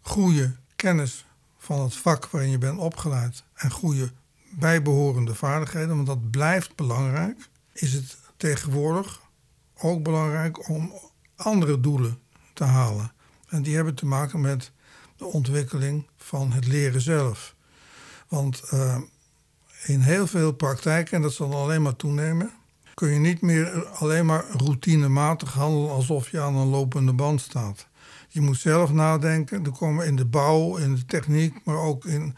goede kennis van het vak waarin je bent opgeleid en goede bijbehorende vaardigheden, want dat blijft belangrijk, is het tegenwoordig ook belangrijk om andere doelen te halen. En die hebben te maken met de ontwikkeling van het leren zelf. Want uh, in heel veel praktijken, en dat zal alleen maar toenemen, kun je niet meer alleen maar routinematig handelen alsof je aan een lopende band staat. Je moet zelf nadenken. Er komen in de bouw, in de techniek, maar ook in,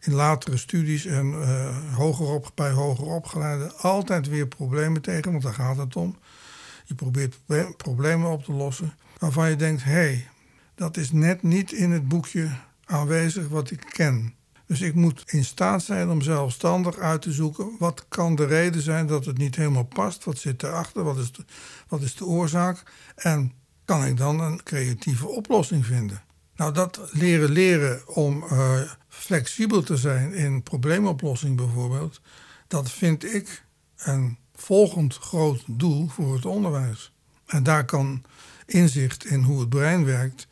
in latere studies en uh, hoger op, bij hoger opgeleiden altijd weer problemen tegen, want daar gaat het om. Je probeert problemen op te lossen waarvan je denkt: hé, hey, dat is net niet in het boekje aanwezig wat ik ken. Dus ik moet in staat zijn om zelfstandig uit te zoeken wat kan de reden zijn dat het niet helemaal past, wat zit erachter, wat is de, wat is de oorzaak en kan ik dan een creatieve oplossing vinden. Nou, dat leren leren om uh, flexibel te zijn in probleemoplossing bijvoorbeeld, dat vind ik een volgend groot doel voor het onderwijs. En daar kan inzicht in hoe het brein werkt,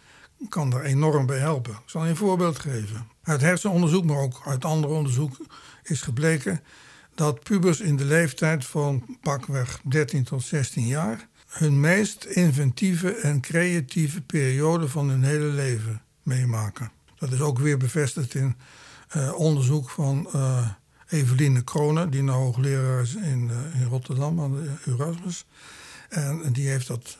kan daar enorm bij helpen. Ik zal een voorbeeld geven. Uit hersenonderzoek, maar ook uit andere onderzoek, is gebleken dat pubers in de leeftijd van pakweg 13 tot 16 jaar hun meest inventieve en creatieve periode van hun hele leven meemaken. Dat is ook weer bevestigd in uh, onderzoek van uh, Eveline Kronen, die nou hoogleraar is in, uh, in Rotterdam aan de Erasmus. En die heeft dat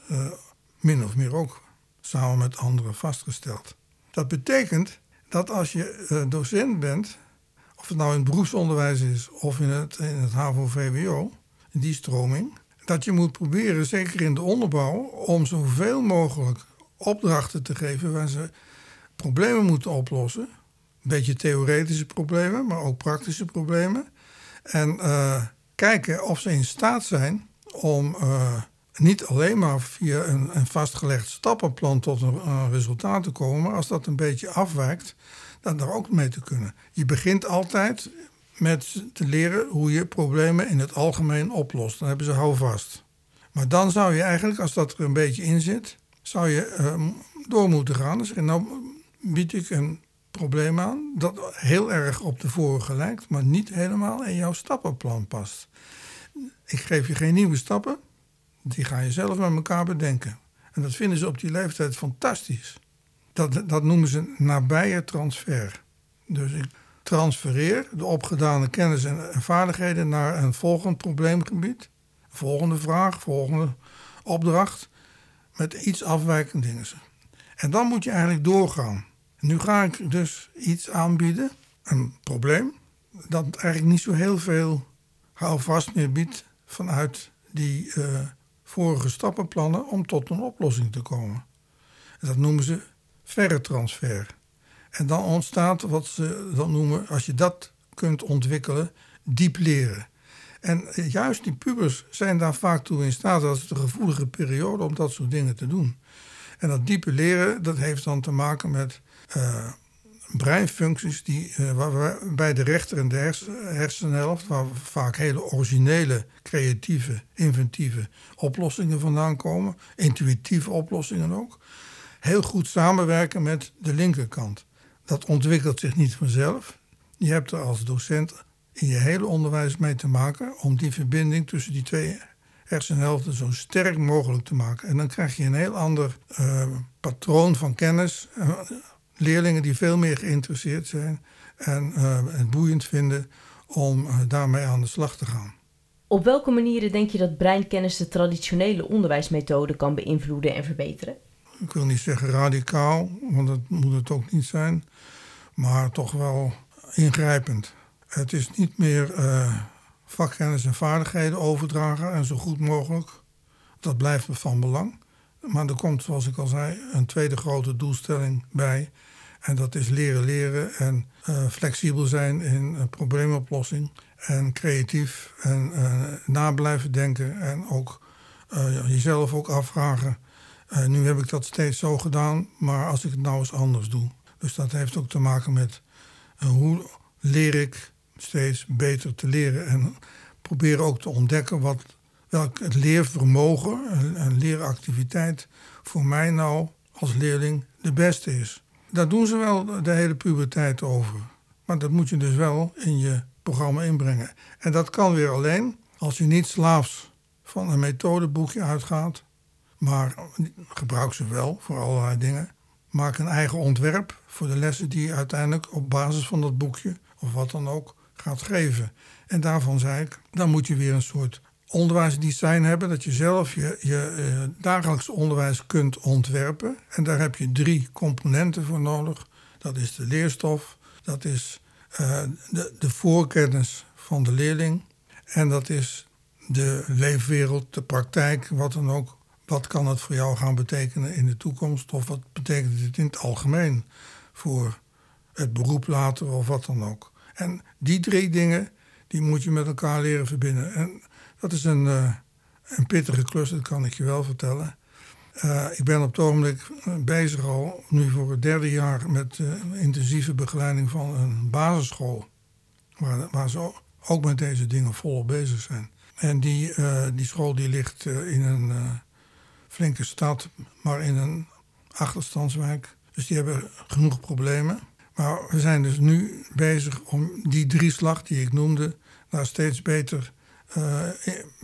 min of meer ook samen met anderen vastgesteld. Dat betekent dat als je uh, docent bent, of het nou in het beroepsonderwijs is of in het, in het HAVO-VWO, in die stroming, dat je moet proberen, zeker in de onderbouw, om zoveel mogelijk opdrachten te geven waar ze problemen moeten oplossen. Een beetje theoretische problemen, maar ook praktische problemen. En uh, kijken of ze in staat zijn om uh, niet alleen maar via een, een, vastgelegd stappenplan tot een, een, resultaat te komen, maar als dat een beetje afwijkt, dan daar ook mee te kunnen. Je begint altijd met te leren hoe je problemen in het algemeen oplost. Dan hebben ze houvast. Maar dan zou je eigenlijk, als dat er een beetje in zit, zou je uh, door moeten gaan. Dus nou bied ik een probleem aan dat heel erg op de vorige lijkt, maar niet helemaal in jouw stappenplan past. Ik geef je geen nieuwe stappen, die ga je zelf met elkaar bedenken. En dat vinden ze op die leeftijd fantastisch. Dat, dat noemen ze nabije transfer. Dus ik transfereer de opgedane kennis en vaardigheden naar een volgend probleemgebied, volgende vraag, volgende opdracht, met iets afwijkend dingen. En dan moet je eigenlijk doorgaan. Nu ga ik dus iets aanbieden, een probleem, dat eigenlijk niet zo heel veel houvast meer biedt vanuit die uh, vorige stappenplannen om tot een oplossing te komen. Dat noemen ze verre transfer. En dan ontstaat wat ze dan noemen, als je dat kunt ontwikkelen, diep leren. En juist die pubers zijn daar vaak toe in staat, dat is de gevoelige periode om dat soort dingen te doen. En dat diepe leren, dat heeft dan te maken met uh, breinfuncties die uh, de rechter en de hersenhelft, waar vaak hele originele, creatieve, inventieve oplossingen vandaan komen, intuïtieve oplossingen ook, heel goed samenwerken met de linkerkant. Dat ontwikkelt zich niet vanzelf. Je hebt er als docent in je hele onderwijs mee te maken om die verbinding tussen die twee hersenhelften zo sterk mogelijk te maken. En dan krijg je een heel ander uh, patroon van kennis. Uh, leerlingen die veel meer geïnteresseerd zijn en het boeiend vinden om daarmee aan de slag te gaan. Op welke manieren denk je dat breinkennis de traditionele onderwijsmethode kan beïnvloeden en verbeteren? Ik wil niet zeggen radicaal, want dat moet het ook niet zijn, maar toch wel ingrijpend. Het is niet meer uh, vakkennis en vaardigheden overdragen en zo goed mogelijk. Dat blijft van belang. Maar er komt, zoals ik al zei, een tweede grote doelstelling bij. En dat is leren leren en uh, flexibel zijn in probleemoplossing. En creatief en uh, na blijven denken. En ook jezelf ook afvragen. nu heb ik dat steeds zo gedaan, maar als ik het nou eens anders doe. Dus dat heeft ook te maken met hoe leer ik steeds beter te leren. En proberen ook te ontdekken wat, welk het leervermogen en, leeractiviteit voor mij nou als leerling de beste is. Daar doen ze wel de hele puberteit over. Maar dat moet je dus wel in je programma inbrengen. En dat kan weer alleen als je niet slaafs van een methodeboekje uitgaat. Maar gebruik ze wel voor allerlei dingen. Maak een eigen ontwerp voor de lessen die je uiteindelijk op basis van dat boekje of wat dan ook gaat geven. En daarvan zei ik, dan moet je weer een soort onderwijsdesign hebben, dat je zelf je, je uh, dagelijks onderwijs kunt ontwerpen. En daar heb je drie componenten voor nodig. Dat is de leerstof, dat is uh, de, de voorkennis van de leerling en dat is de leefwereld, de praktijk, wat dan ook. Wat kan het voor jou gaan betekenen in de toekomst of wat betekent het in het algemeen voor het beroep later of wat dan ook. En die drie dingen, die moet je met elkaar leren verbinden. En dat is een, uh, een pittige klus, dat kan ik je wel vertellen. Uh, ik ben op het ogenblik bezig al, nu voor het derde jaar, met intensieve begeleiding van een basisschool. Waar, ze ook met deze dingen volop bezig zijn. En die, die school die ligt in een flinke stad, maar in een achterstandswijk. Dus die hebben genoeg problemen. Maar we zijn dus nu bezig om die drie slag die ik noemde, daar steeds beter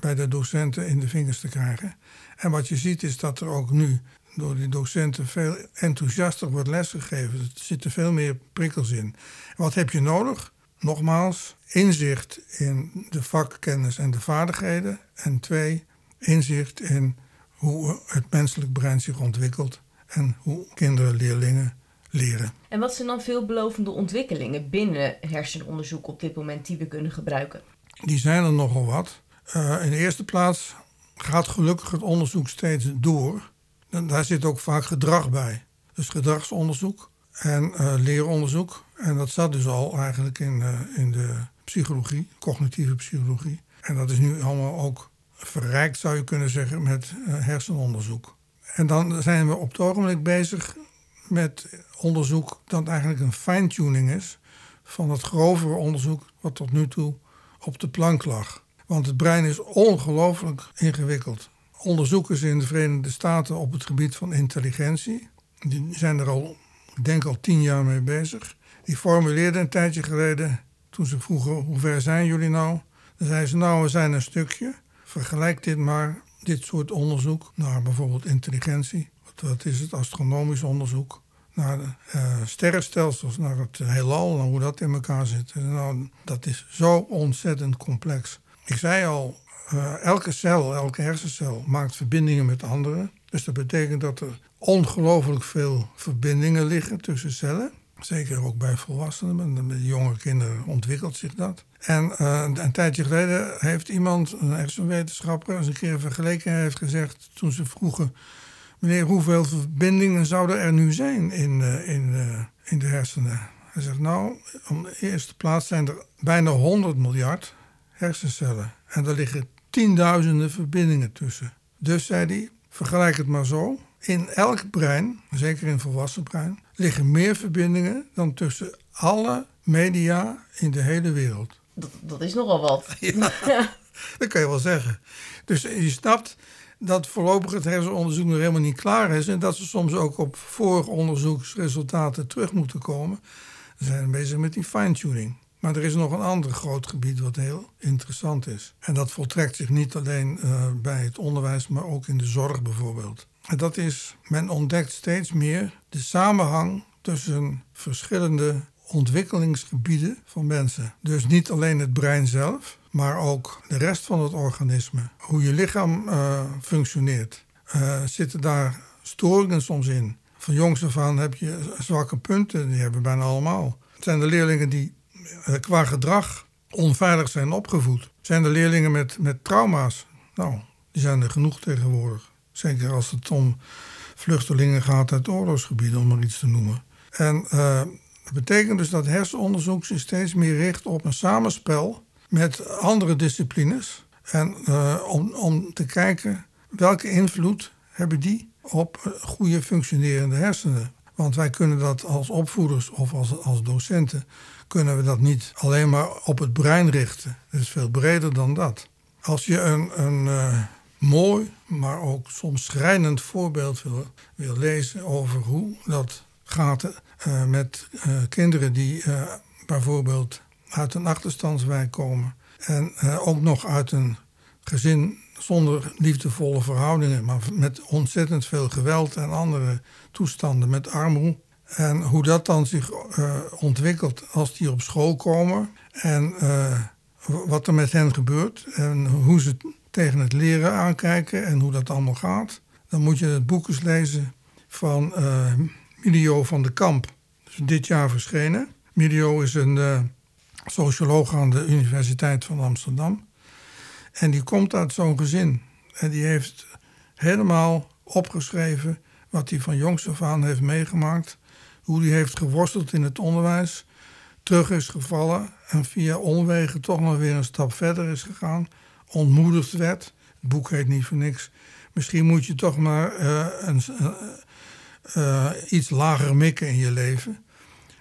bij de docenten in de vingers te krijgen. En wat je ziet is dat er ook nu door die docenten veel enthousiaster wordt lesgegeven. Er zitten veel meer prikkels in. Wat heb je nodig? Nogmaals, inzicht in de vakkennis en de vaardigheden. En twee, inzicht in hoe het menselijk brein zich ontwikkelt en hoe kinderen, leerlingen leren. En wat zijn dan veelbelovende ontwikkelingen binnen hersenonderzoek op dit moment die we kunnen gebruiken? Die zijn er nogal wat. Uh, in de eerste plaats gaat gelukkig het onderzoek steeds door. Daar zit ook vaak gedrag bij. Dus gedragsonderzoek. en uh, leeronderzoek. En dat zat dus al eigenlijk in, in de psychologie, cognitieve psychologie. En dat is nu allemaal ook verrijkt, zou je kunnen zeggen, met hersenonderzoek. En dan zijn we op het ogenblik bezig met onderzoek dat eigenlijk een fine-tuning is van het grovere onderzoek wat tot nu toe op de plank lag. Want het brein is ongelooflijk ingewikkeld. Onderzoekers in de Verenigde Staten op het gebied van intelligentie, die zijn er al, ik denk al tien jaar mee bezig. Die formuleerden een tijdje geleden, toen ze vroegen hoe ver zijn jullie nou? Dan zeiden ze nou we zijn een stukje. Vergelijk dit maar, dit soort onderzoek, naar bijvoorbeeld intelligentie. Wat is het astronomisch onderzoek? Naar de uh, sterrenstelsels, naar het heelal en hoe dat in elkaar zit. Nou, dat is zo ontzettend complex. Ik zei al, uh, elke cel, elke hersencel maakt verbindingen met andere. Dus dat betekent dat er ongelooflijk veel verbindingen liggen tussen cellen. Zeker ook bij volwassenen, bij jonge kinderen ontwikkelt zich dat. En uh, een tijdje geleden heeft iemand, een hersenwetenschapper, eens een keer vergeleken heeft gezegd, toen ze vroegen meneer, hoeveel verbindingen zouden er nu zijn in, uh, in, uh, in de hersenen? Hij zegt, nou, op de eerste plaats zijn er bijna 100 miljard hersencellen. En er liggen tienduizenden verbindingen tussen. Dus, zei hij, vergelijk het maar zo. In elk brein, zeker in volwassen brein, liggen meer verbindingen dan tussen alle media in de hele wereld. Dat, dat is nogal wat. Ja, dat kan je wel zeggen. Dus je snapt, dat voorlopig het hersenonderzoek nog helemaal niet klaar is en dat ze soms ook op vorige onderzoeksresultaten terug moeten komen. Zijn bezig met die fine-tuning. Maar er is nog een ander groot gebied wat heel interessant is. En dat voltrekt zich niet alleen uh, bij het onderwijs, maar ook in de zorg bijvoorbeeld. En dat is, men ontdekt steeds meer de samenhang tussen verschillende ontwikkelingsgebieden van mensen. Dus niet alleen het brein zelf, maar ook de rest van het organisme. Hoe je lichaam uh, functioneert. Uh, zitten daar storingen soms in? Van jongs af aan heb je zwakke punten, die hebben we bijna allemaal. Het zijn de leerlingen die uh, qua gedrag onveilig zijn opgevoed. Zijn de leerlingen met, met trauma's? Nou, die zijn er genoeg tegenwoordig. Zeker als het om vluchtelingen gaat uit oorlogsgebieden, om maar iets te noemen. En dat betekent dus dat hersenonderzoek zich steeds meer richt op een samenspel met andere disciplines. En uh, om, om te kijken welke invloed hebben die op goede functionerende hersenen. Want wij kunnen dat als opvoeders of als, als docenten, kunnen we dat niet alleen maar op het brein richten. Het is veel breder dan dat. Als je een, een uh, mooi, maar ook soms schrijnend voorbeeld wil, wil lezen over hoe dat gaat uh, met kinderen die bijvoorbeeld uit een achterstandswijk komen. En ook nog uit een gezin zonder liefdevolle verhoudingen, maar met ontzettend veel geweld en andere toestanden, met armoede. En hoe dat dan zich ontwikkelt als die op school komen en wat er met hen gebeurt en hoe ze tegen het leren aankijken en hoe dat allemaal gaat. Dan moet je het boek eens lezen van Milio van de Kamp. Dus dit jaar verschenen. Milio is een socioloog aan de Universiteit van Amsterdam. En die komt uit zo'n gezin. En die heeft helemaal opgeschreven wat hij van jongs af aan heeft meegemaakt. Hoe hij heeft geworsteld in het onderwijs. Terug is gevallen en via omwegen toch nog weer een stap verder is gegaan. Ontmoedigd werd. Het boek heet niet voor niks. Misschien moet je toch maar uh, een, uh, iets lager mikken in je leven.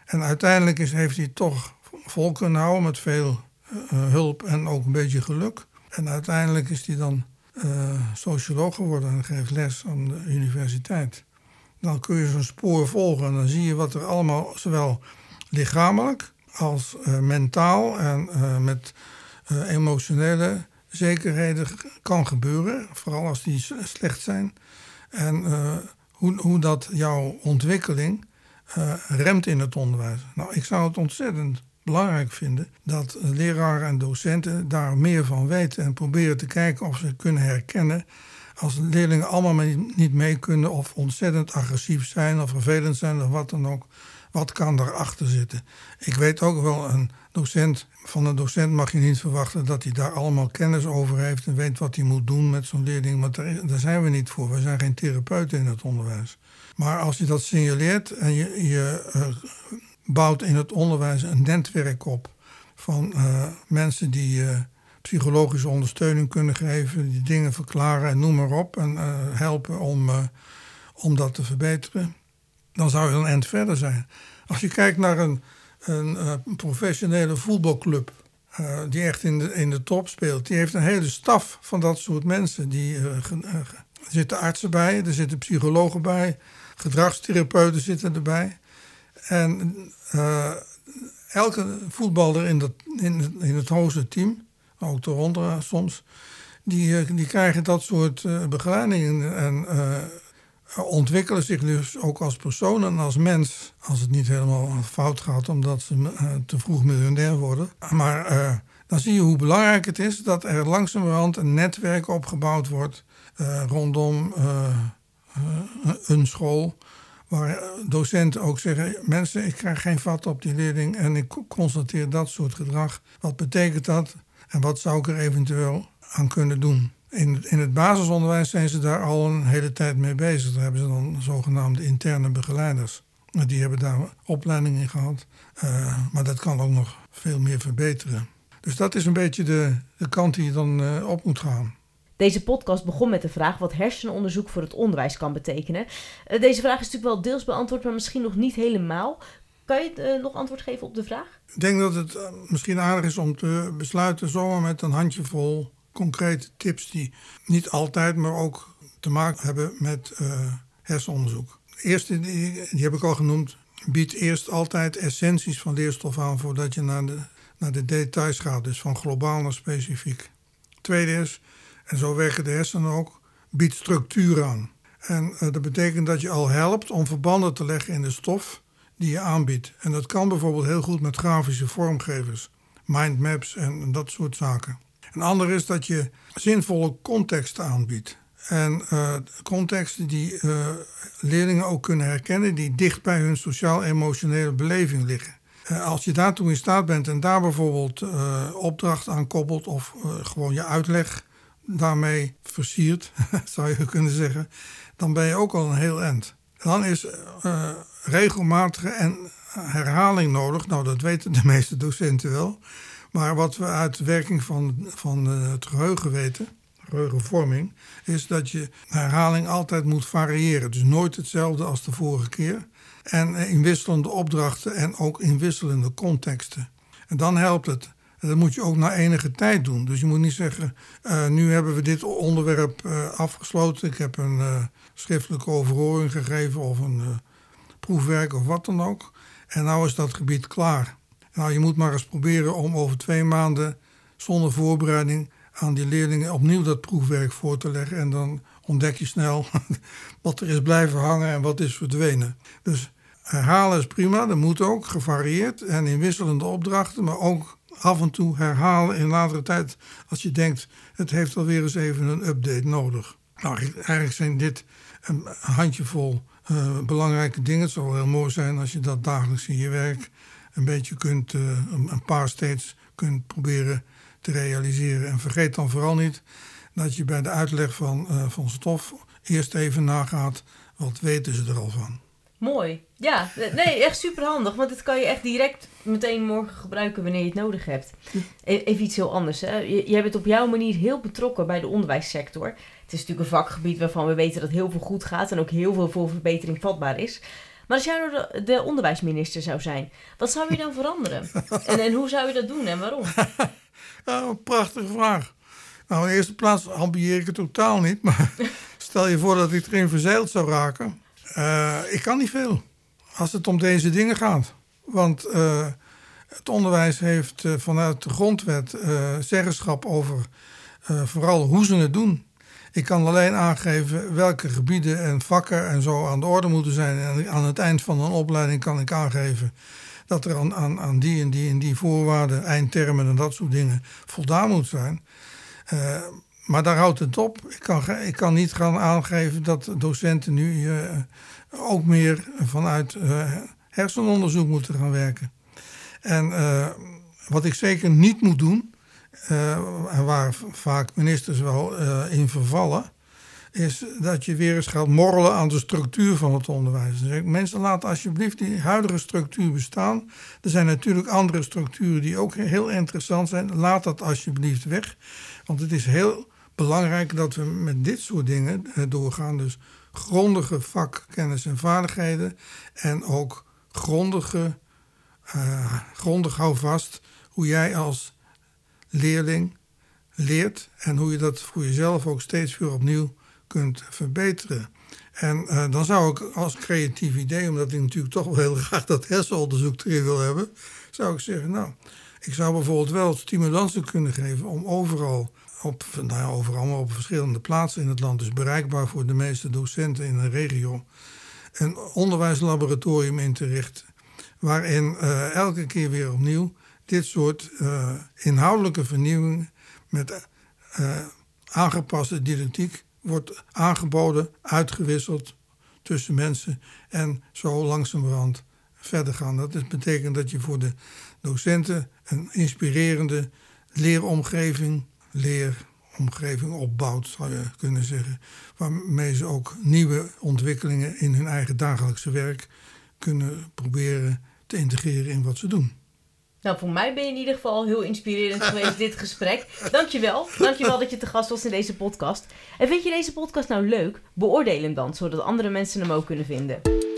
En uiteindelijk is, heeft hij toch vol kunnen houden met veel uh, hulp en ook een beetje geluk. En uiteindelijk is hij dan socioloog geworden en geeft les aan de universiteit. Dan kun je zo'n spoor volgen en dan zie je wat er allemaal, zowel lichamelijk als mentaal en met emotionele zekerheden kan gebeuren. Vooral als die slecht zijn. En hoe, dat jouw ontwikkeling remt in het onderwijs. Nou, ik zou het ontzettend belangrijk vinden dat leraren en docenten daar meer van weten en proberen te kijken of ze kunnen herkennen als leerlingen allemaal niet mee kunnen of ontzettend agressief zijn of vervelend zijn of wat dan ook. Wat kan daarachter zitten? Ik weet ook wel, een docent, van een docent mag je niet verwachten dat hij daar allemaal kennis over heeft en weet wat hij moet doen met zo'n leerling. Want daar, zijn we niet voor. We zijn geen therapeuten in het onderwijs. Maar als je dat signaleert en je, je uh, bouwt in het onderwijs een netwerk op van uh, mensen die uh, psychologische ondersteuning kunnen geven, die dingen verklaren en noem maar op en helpen om, om dat te verbeteren, dan zou je een eind verder zijn. Als je kijkt naar een, een professionele voetbalclub. die echt in de, in de top speelt. Die heeft een hele staf van dat soort mensen. Die, er zitten artsen bij, er zitten psychologen bij, gedragstherapeuten zitten erbij. En elke voetballer in, dat, in, in het hoogste team, ook eronder soms, die, eh, die krijgen dat soort begeleidingen en ontwikkelen zich dus ook als persoon en als mens. Als het niet helemaal fout gaat omdat ze te vroeg miljonair worden. Maar dan zie je hoe belangrijk het is dat er langzamerhand een netwerk opgebouwd wordt rondom een school waar docenten ook zeggen: mensen, ik krijg geen vat op die leerling en ik constateer dat soort gedrag. Wat betekent dat en wat zou ik er eventueel aan kunnen doen? In, in het basisonderwijs zijn ze daar al een hele tijd mee bezig. Daar hebben ze dan zogenaamde interne begeleiders. Die hebben daar opleiding in gehad. Uh, maar dat kan ook nog veel meer verbeteren. Dus dat is een beetje de, de kant die je dan uh, op moet gaan. Deze podcast begon met de vraag wat hersenonderzoek voor het onderwijs kan betekenen. Uh, deze vraag is natuurlijk wel deels beantwoord, maar misschien nog niet helemaal. Kan je nog antwoord geven op de vraag? Ik denk dat het misschien aardig is om te besluiten zomaar met een handjevol concrete tips die niet altijd, maar ook te maken hebben met hersenonderzoek. De eerste, die, heb ik al genoemd, biedt eerst altijd essenties van leerstof aan voordat je naar de, naar de details gaat, dus van globaal naar specifiek. Tweede is, en zo werken de hersenen ook, biedt structuur aan. En uh, dat betekent dat je al helpt om verbanden te leggen in de stof die je aanbiedt. En dat kan bijvoorbeeld heel goed met grafische vormgevers, mindmaps en dat soort zaken. Een ander is dat je zinvolle context aanbiedt. En uh, contexten die uh, leerlingen ook kunnen herkennen, die dicht bij hun sociaal-emotionele beleving liggen. Uh, als je daartoe in staat bent en daar bijvoorbeeld opdracht aan koppelt of gewoon je uitleg daarmee versiert, zou je kunnen zeggen, dan ben je ook al een heel eind. Dan is regelmatige en herhaling nodig. Nou, dat weten de meeste docenten wel. Maar wat we uit de werking van, van uh, het geheugen weten, geheugenvorming, is dat je herhaling altijd moet variëren. Dus nooit hetzelfde als de vorige keer. En in wisselende opdrachten en ook in wisselende contexten. En dan helpt het dat moet je ook na enige tijd doen. Dus je moet niet zeggen, uh, nu hebben we dit onderwerp afgesloten. Ik heb een schriftelijke overhoring gegeven of een proefwerk of wat dan ook. En nou is dat gebied klaar. Nou, je moet maar eens proberen om over twee maanden zonder voorbereiding aan die leerlingen opnieuw dat proefwerk voor te leggen. En dan ontdek je snel wat er is blijven hangen en wat is verdwenen. Dus herhalen is prima, dat moet ook, gevarieerd en in wisselende opdrachten, maar ook af en toe herhalen in latere tijd als je denkt het heeft alweer eens even een update nodig. Nou, eigenlijk zijn dit een handjevol uh, belangrijke dingen. Het zou heel mooi zijn als je dat dagelijks in je werk een beetje kunt, uh, een paar steeds kunt proberen te realiseren. En vergeet dan vooral niet dat je bij de uitleg van, uh, van stof eerst even nagaat wat weten ze er al van. Mooi. Ja, nee, echt super handig. Want dit kan je echt direct meteen morgen gebruiken wanneer je het nodig hebt. E-, even iets heel anders. Hè. Jij bent op jouw manier heel betrokken bij de onderwijssector. Het is natuurlijk een vakgebied waarvan we weten dat heel veel goed gaat en ook heel veel voor verbetering vatbaar is. Maar als jij nou de, de onderwijsminister zou zijn, wat zou je dan veranderen? En, en hoe zou je dat doen en waarom? Nou, een prachtige vraag. Nou, in de eerste plaats ambieer ik het totaal niet. Maar stel je voor dat ik erin verzeild zou raken. Uh, ik kan niet veel als het om deze dingen gaat. Want uh, het onderwijs heeft uh, vanuit de grondwet zeggenschap over vooral hoe ze het doen. Ik kan alleen aangeven welke gebieden en vakken en zo aan de orde moeten zijn. En aan het eind van een opleiding kan ik aangeven dat er aan, aan, die en die en die voorwaarden, eindtermen en dat soort dingen voldaan moet zijn. maar daar houdt het op. Ik kan, ik kan niet gaan aangeven dat docenten nu ook meer vanuit uh, hersenonderzoek moeten gaan werken. En wat ik zeker niet moet doen, en waar vaak ministers wel uh, in vervallen, is dat je weer eens gaat morrelen aan de structuur van het onderwijs. Dus mensen, laten alsjeblieft die huidige structuur bestaan. Er zijn natuurlijk andere structuren die ook heel interessant zijn. Laat dat alsjeblieft weg. Want het is heel belangrijk dat we met dit soort dingen doorgaan. Dus grondige vakkennis en vaardigheden. En ook grondige, grondig hou vast hoe jij als leerling leert. En hoe je dat voor jezelf ook steeds weer opnieuw kunt verbeteren. En uh, dan zou ik als creatief idee, omdat ik natuurlijk toch wel heel graag dat hersenonderzoek erin wil hebben, zou ik zeggen, nou, ik zou bijvoorbeeld wel stimulansen kunnen geven om overal, op, nou ja, overal maar op verschillende plaatsen in het land, dus bereikbaar voor de meeste docenten in een regio, een onderwijslaboratorium in te richten, waarin uh, elke keer weer opnieuw dit soort uh, inhoudelijke vernieuwingen met aangepaste didactiek wordt aangeboden, uitgewisseld tussen mensen en zo langzamerhand verder gaan. Dat betekent dat je voor de docenten een inspirerende leeromgeving, leeromgeving opbouwt, zou je kunnen zeggen. Waarmee ze ook nieuwe ontwikkelingen in hun eigen dagelijkse werk kunnen proberen te integreren in wat ze doen. Nou, voor mij ben je in ieder geval heel inspirerend geweest, dit gesprek. Dankjewel. Dankjewel dat je te gast was in deze podcast. En vind je deze podcast nou leuk? Beoordeel hem dan, zodat andere mensen hem ook kunnen vinden.